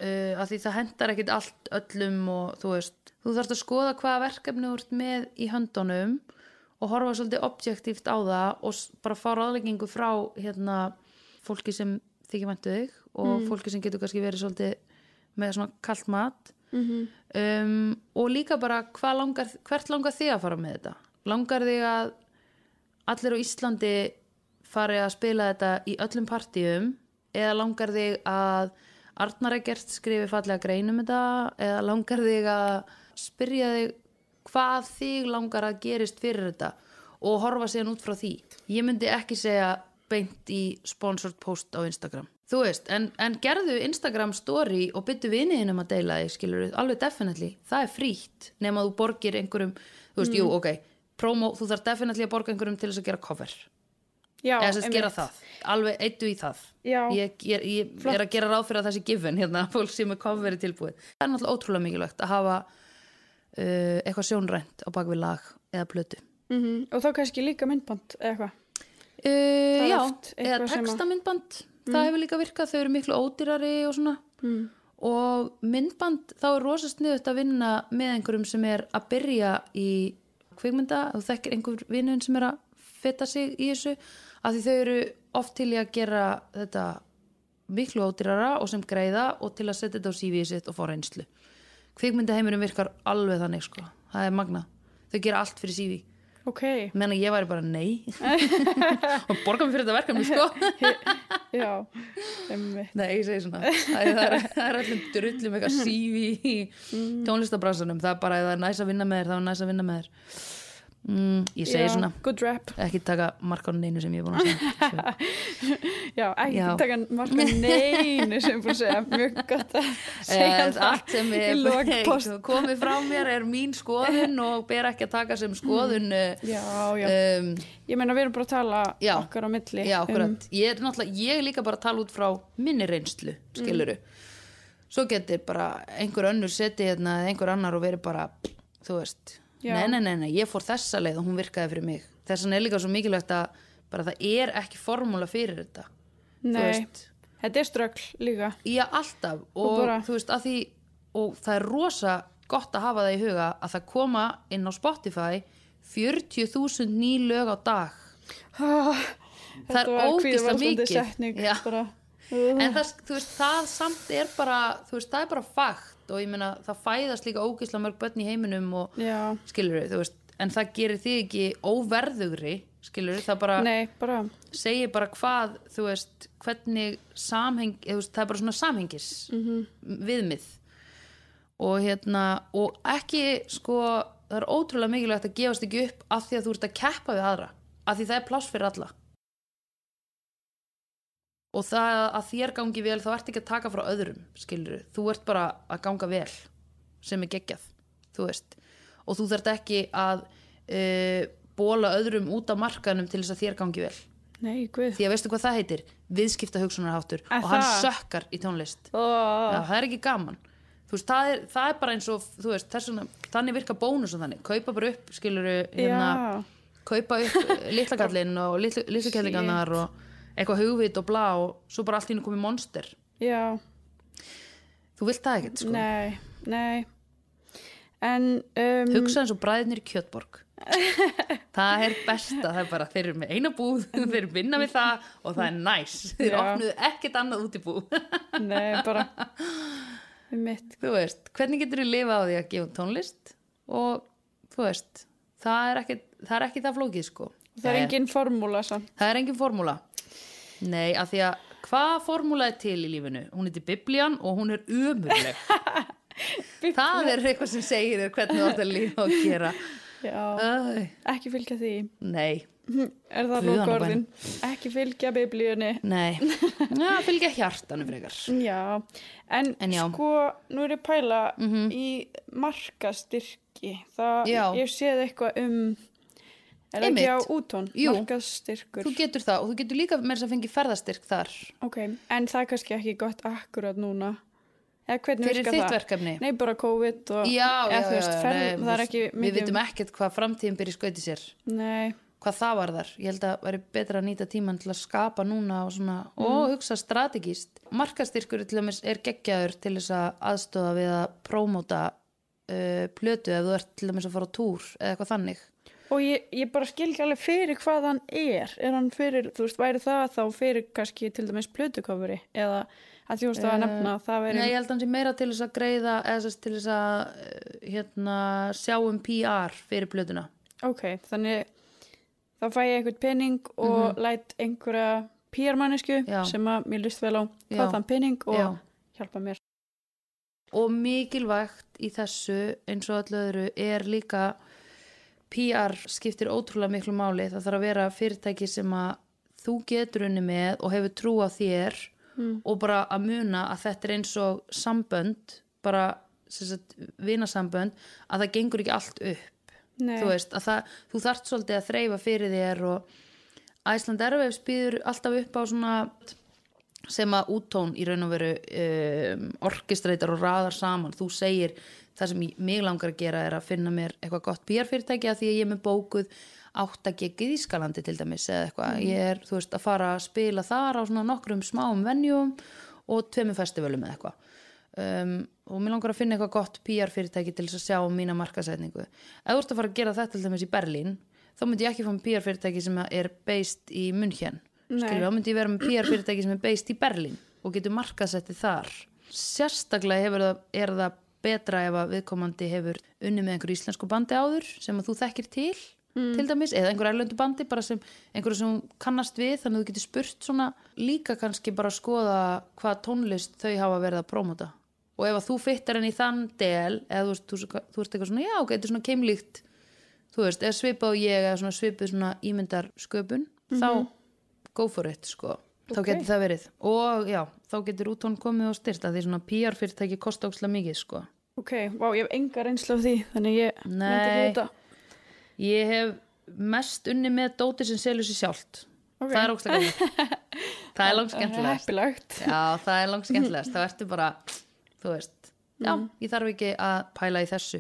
uh, að því það hendar ekkit allt öllum og þú veist, þú þarfst að skoða hvaða verkefni þú ert með í höndunum og horfa svolítið objektíft á það og bara fá ráðleggingu frá hérna, fólki sem þykja væntu þig og fólki sem getur kannski verið svolítið með svona kalt mat. Mhm. um, og líka bara langar, hvert langar þig að fara með þetta? Langar þig að allir á Íslandi fari að spila þetta í öllum partíum eða langar þig að Arnar Egert skrifi fallega grein um þetta eða langar þig að spyrja þig hvað þig langar að gerist fyrir þetta og horfa síðan út frá því? Ég myndi ekki segja beint í sponsored post á Instagram. Þú veist, en, en gerðu Instagram story og byttu viniðinum að deila því skilur alveg definitely, það er frítt nema þú borgir einhverjum, þú veist, jú, ok promo, þú þarf definitely að borga einhverjum til þess að gera cover. Já, eða þess að gera það, alveg eittu í það. Já. ég, ég, ég er að gera ráð fyrir að það sé given hérna, fólk sem er coveri tilbúið. Það er náttúrulega ótrúlega mikilvægt að hafa uh, eitthvað sjónrænt á bakvið lag eða plötu. Mhm, Og þá kannski líka myndband eða eitthvað. uh, já, eða að- textamyndband. Það hefur líka virkað, þau eru miklu ódýrari og svona. Mm. og myndband, þá er rosa sniðut að vinna með einhverjum sem er að byrja í kvikmynda þú þekkir einhver vinnun sem er að feta sig í þessu, af því þau eru oft til í að gera þetta miklu ódýrara og sem greiða og til að setja þetta á CV sitt og fá reynslu. Kvikmyndaheimurum virkar alveg þannig sko, það er magna þau gera allt fyrir CV Ok, menn að ég væri bara nei. Og borga mig fyrir þetta verkefni sko. Já. Nei, ég segi svona Það er, er, allir drullum eitthvað sífi í tónlistabransanum. Það er bara, það er næs að vinna með þér Það er næs að vinna með þér mm, Ég segi Já, svona, ekki taka mark á neinu sem ég er búin að segja Já, ekki Já. taka marka neinu sem búin að segja. Mjög gott að segja Eh. Allt sem er komið frá mér er mín skoðun og ber ekki að taka sem skoðun uh, Já, já. um, Ég meina, við erum bara að tala Já. okkar á milli. Já, um- akkurat. Ég er náttúrulega, ég er líka bara að tala út frá minni reynslu, skiluru. Svo getur bara einhver önnur setið hérna eða einhver annar og verið bara, þú veist. Nei, nei, nei, nei, ég fór þessa leið og hún virkaði fyrir mig. Þess vegna er líka svo mikilvægt að bara það er ekki formúla fyrir þetta. Nei, veist, þetta er ströggl líka. já, alltaf. Og, Og þú veist, að því, og það er rosa gott að hafa það í huga að það koma inn á Spotify 40.000 ný lög á dag. Ah, Það er ógeðslega kvíðavarslandi mikið. Já. En það, veist, það samt er bara veist, það er bara fakt og ég meina það fæðast líka ógislega mörg börn í heiminum og já, skilur þú veist en það gerir þig ekki óverðugri skilur það bara nei, bara, segir bara hvað þú veist, hvernig samheng veist, það er bara svona samhengis Mhm. viðmið. Og hérna, og ekki sko, það er ótrúlega mikilvægt að gefast ekki upp af því að þú ert að keppa við aðra af því það er pláss fyrir alla og það að þér gangi vel þá ert ekki að taka frá öðrum skilur, þú ert bara að ganga vel sem er geggjað þú veist, og þú þarft ekki að uh, bóla öðrum út af markanum til þess að þér gangi vel. Nei, því að veistu hvað það heitir? Viðskipta hugsunarháttur og hann sökkar í tónlist. Ó, Já, það er ekki gaman. Veist, það er, það er bara eins og veist, þessuna, þannig virka bónus og þannig. Kaupa bara upp, skiluru hérna, kaupa upp litlakallinn og litlu- litlukellingarnar og eitthvað hugvit og blá og svo bara allt í hennu komið monster. Já, þú vilt það ekkert sko. Nei, nei. En, um, hugsa eins og bræðinir í kjötborg. Það er besta það er bara, þeir eru með eina búð þeir eru vinna við það og það er næs. Þeir Já. opnuðu ekkert annað út í bú nei, bara, um þú veist, hvernig getur þú lifað á því að gefa tónlist? Og þú veist það er ekki það, er ekki það flókið sko. Það er engin formúla samt. það er engin formúla nei, af því að hvað formúla er til í lífinu hún heitir biblían og hún er umurleg það er eitthvað sem segir þér hvernig þú átt að lifa og gera Já, Æ, ekki fylgja því. nei, Er það lókorðin? Ekki fylgja biblíunni. nei já, fylgja hjartanu frekar Já, en, En já. Sko, nú er ég pæla í markastyrki. Það, Já. ég séð eitthvað um, er það ekki á útón? Jú. Markastyrkur. þú getur það og þú getur líka með þess að fengi ferðastyrk þar Ok, en það er kannski ekki gott akkurat núna. Eða hvernig fyrir virkar þitt það? verkefni Nei, bara COVID og... já, já, eða, þú veist, já, ferð, nei, það er ekki við vitum ekkert hvað framtíðin byrja skauti sér Nei, hvað það var þar, ég held að væri betra að nýta tíman til að skapa núna og, svona, og hugsa strategíst markastyrkur til dæmis er geggjaður til þess að aðstofa við að prómóta uh, plötu ef þú ert til dæmis að fara á túr eða eitthvað þannig og ég, ég bara skil ekki alveg fyrir hvað hann er er hann fyrir, þú veist, væri það þá fyrir kannski til dæmis plötukofuri eða að þú veist að nefna að það Nei, veri ég held að hann sé meira til þess að greiða eða til þess að eh, hérna, sjá um PR fyrir blöðuna ok, þannig þá fæ ég einhvern pening og læt einhverja PR-mannesku Mhm. Já. sem að mér list vel á hvað þann pening og Já. hjálpa mér og mikilvægt í þessu eins og öllu öðru er líka PR skiptir ótrúlega miklu máli. Það þarf að vera fyrirtæki sem að þú getur unni með og hefur trú á þér og bara að muna að þetta er eins og sambönd bara sagt, vinasambönd að það gengur ekki allt upp. Nei. þú veist, að það, þú þarft svolítið að þreyfa fyrir þér og Æsland Airwaves býður alltaf upp á svona sem að úttón í raun og veru um, orkestreitar og raðar saman. Þú segir það sem mig langar að gera er að finna mér eitthvað gott PR-fyrirtæki að því að ég er með bókuð átt að gegið í Ískalandi til dæmis eða eitthvað, ég er þú veist að fara að spila þar á svona nokkrum smáum venjum og tveimur festivalum eða eitthvað. Um, og mér langar að finna eitthvað gott PR-fyrirtæki til þess að sjá mína markasetningu ef þú ert að fara að gera þetta til dæmis í Berlín þá myndi ég ekki fá með PR-fyrirtæki sem er based í München. Þá myndi ég vera með PR-fyrirtæki sem er based í Berlín og getur markasettið þar. Sérstaklega hefur það, er það betra ef að viðkomandi hefur unni með einhverju íslensku bandi áður sem að þú þekkir til til dæmis, eða einhverju erlöndu bandi bara sem einhverju sem kannast við þannig að þú getur spurt svona líka kannski bara að skoða hvað tónlist þau hafa verið að prómota og ef að þú fyttar henni í þann del eða þú veist, þú, þú ert eitthvað svona, já, ok, þetta er svona keimlíkt þú veist, eða svipað og ég eða svona svipið svona ímyndar sköpun þá go for it, sko. Þá Ok. getur það verið. Og já, þá getur útón komið og styrta því svona PR fyrirtæki kosta ókslega mikið, sko. Ok, vá, ég hef enga reynslu af því þannig ég myndi Nei. ekki vita. Ég hef mest unni með dóti sem selur sér sjálft. Ok. það er ókslega gaman. Það er langt skemmtilegast. Já, það er langt skemmtilegast. þá ertu bara, þú veist, já, ég þarf ekki að pæla í þessu.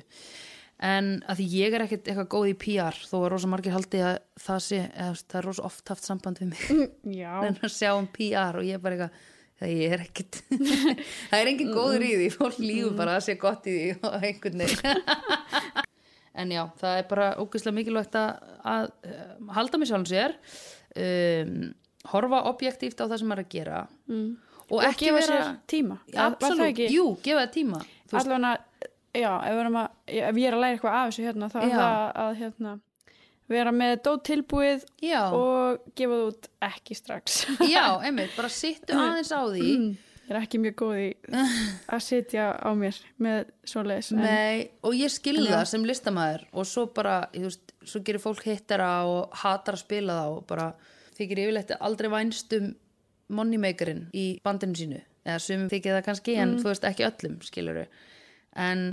En að því ég er ekkert eitthvað góð í PR, þó að rosa margir haldi að það sé, eða, það er rosa oft haft samband við mig, já, en að sjá um PR og ég er bara eitthvað, það ég er ekkert, það er engin góður í því, fólk lífur bara að sé gott í því og einhvern veginn. en já, það er bara ógeðslega mikilvægt að, að uh, halda mig sjálfum sér, um, horfa objektíft á það sem maður er að gera mm. og, og ekki vera sér tíma það absolutt, ekki? jú, gefa það tíma allavega, já, ef, við erum að, ef ég er að læra eitthvað af þessu hérna, þá er það að hérna, vera með dót tilbúið já, og gefa það út ekki strax. Já, einmitt, bara sittu aðeins á því. Ég er ekki mjög góð í að sitja á mér með svoleiðis en- Nei, og ég skilði það sem listamæður og svo bara, þú veist, svo gerir fólk hittara og hatar að spila það og bara þykir yfirleitt aldrei vænst um moneymakerinn í bandinu sínu. Eða sumum þykir það kannski en þú veist ekki öllum skiluru en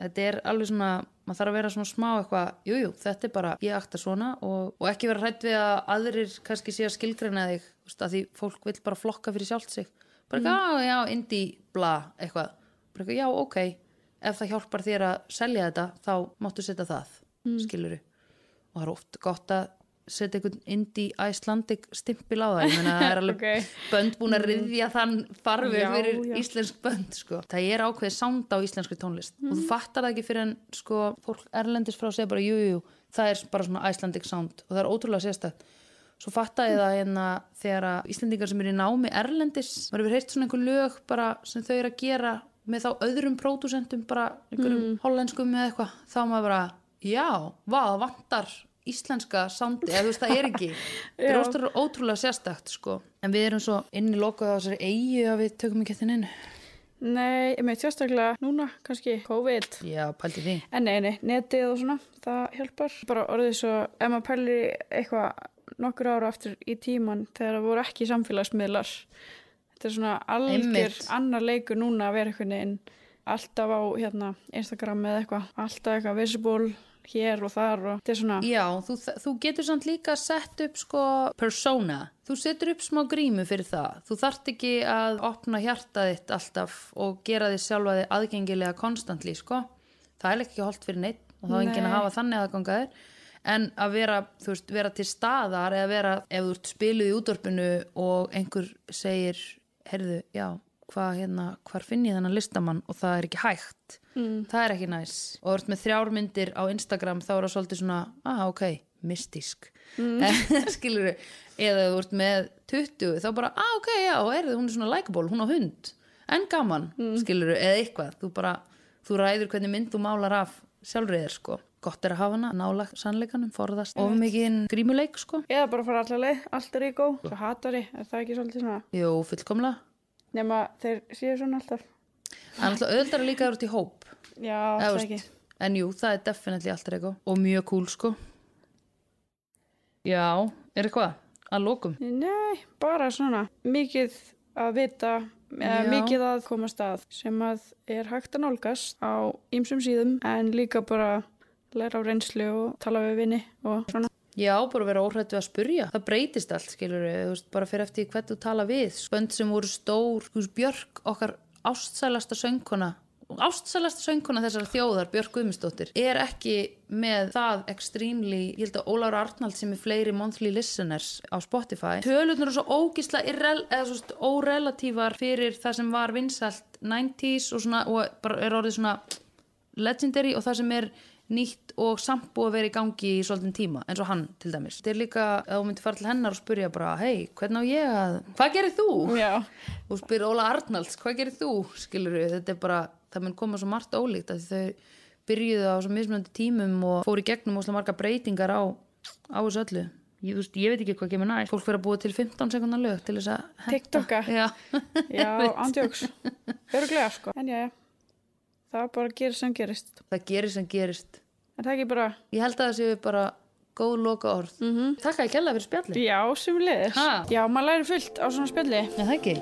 þetta er alveg svona maður þarf að vera svona smá eitthvað jújú, þetta er bara, ég akta svona og, og ekki vera hrætt við að aðrir kannski sé að skilgreina þig, veist, að því fólk vil bara flokka fyrir sjálft sig. Bara eitthvað, já, já, indie, bla, eitthvað. Bara eitthvað, já, ok ef það hjálpar þér að selja þetta þá máttu setja það, mm. skiluru og það er oft gott að setja einhvern indie Icelandic stimpil á það, ég meina það er alveg Ok. bönd búin að riðja þann farfi Já, fyrir já. íslensk bönd sko. það er ákveðið sound á íslenskri tónlist. Og þú fattar það ekki fyrir en sko, fólk erlendis frá segja bara jú, jú, það er bara svona Icelandic sound. Og það er ótrúlega sérstætt svo fattaði það hérna þegar að Íslendingar sem eru í námi erlendis maður hefur heyrt svona einhver lög bara sem þau eru að gera með þá öðrum pródúsentum bara einhverjum hollenskum eða eitthvað. Þá er maður bara, já, það vantar íslenska soundi, eða þú veist það er ekki. Það er ótrúlega, ótrúlega sérstakt sko. en við erum svo inni lokuð á þessari eigu að við tökum ekki þetta inn nei, ég meit sérstaklega núna kannski COVID. Já, pælti því. En nei, nei, netið og svona það hjálpar, bara orðið svo ef maður pælir eitthvað nokkur ára aftur í tíman þegar það voru ekki samfélagsmiðlar. Þetta er svona algjör annar leikur núna að vera einhvern veginn alltaf á hérna, Instagram eða eitthvað alltaf eitthvað visible hér og þar og þetta er svona Já, þú, þú getur samt líka sett upp sko persona. Þú setur upp smá grímu fyrir það. Þú þarft ekki að opna hjarta þitt alltaf og gera þið sjálfa þið aðgengilega konstantli, sko. Það er ekki holdt fyrir neitt og þá er enginn að Nei. hafa þannig aðgangaðir. En að vera, þú veist, vera til staðar eða vera, ef þú ert spiluð í útvarpinu og einhver segir, heyrðu, já, hvað hérna, hvar finn ég þennan listamann og það er ekki hægt. Mm. það er ekki næs. Og þú ert með þrjár myndir á Instagram þá er það svolítið svona, ah ok mystísk, mm. skilur eða þú ert með 20 þá bara, ah ok, já, er það, hún er svona likeable hún á hund, en gaman mm. skilur eða eitthvað, þú bara þú ræður hvernig mynd þú málar af sjálfriðir sko, gott er að hafa hana nála sannleikanum, forðast, of mikið grímuleik sko, Eða bara fara allar leið, allt er í góð. Svo hatari, er það ekki svolítið svona? jú, fullkomlega Nema þeir séu svona alltaf. Það er alltaf auðvitað líka út í hóp Já, það ekki. En jú, það er definitely alltaf eitthvað Og mjög cool sko Já, er eitthvað að lokum Nei, bara svona. Mikið að vita, eða Já. mikið að komast að sem að er hægt að nálgast á ýmsum síðum en líka bara læra á reynslu og tala við vinni og svona. Já, bara vera óhrættu að spurja. Það breytist allt, skilur við veist, Bara fyrir eftir hvernig þú tala við. Spönd sem voru stór, þú veist, Björk Okkar ástsælasta söngkona Ástsælasta söngkona þessar þjóðar Björk Guðmundsdóttir Er ekki með það extremely Ég held að Ólafur Arnald sem er fleiri monthly listeners á Spotify. Tölurnar eru svo ógisla irrel, eða svo st- órelatívar fyrir það sem var vinsælt 90s og, svona, og er orðið svona legendary og það sem er nýtt og samt búið að vera í gangi í svolítinn tíma, eins og hann til dæmis. Þetta er líka að þú myndir fara til hennar og spurja bara, hei, hvernig á ég að, hvað gerir þú? Já, Og spyr Óla Arnalds, hvað gerir þú? Skilur við, þetta er bara, það mun koma svo margt ólíkt að þau byrjuðu á svo mismunandi tímum og fóru í gegnum óslega marga breytingar á, á þessu öllu. Ég, veist, ég veit ekki hvað kemur næst. Fólk fyrir að búa til 15 sekundar lög til þess að. TikToka. Já, já, ándjóks. Öruglega, sko. En já, já. Það er bara gera sem gerist. það gerist sem gerist. Er það ekki bara, Ég held að það séu bara góð loka orð. Mm -hmm. Takk að ég kella fyrir spjalli. já, sem liðis. Ha? Já, maður læri fullt á svona spjalli. Er það ekki?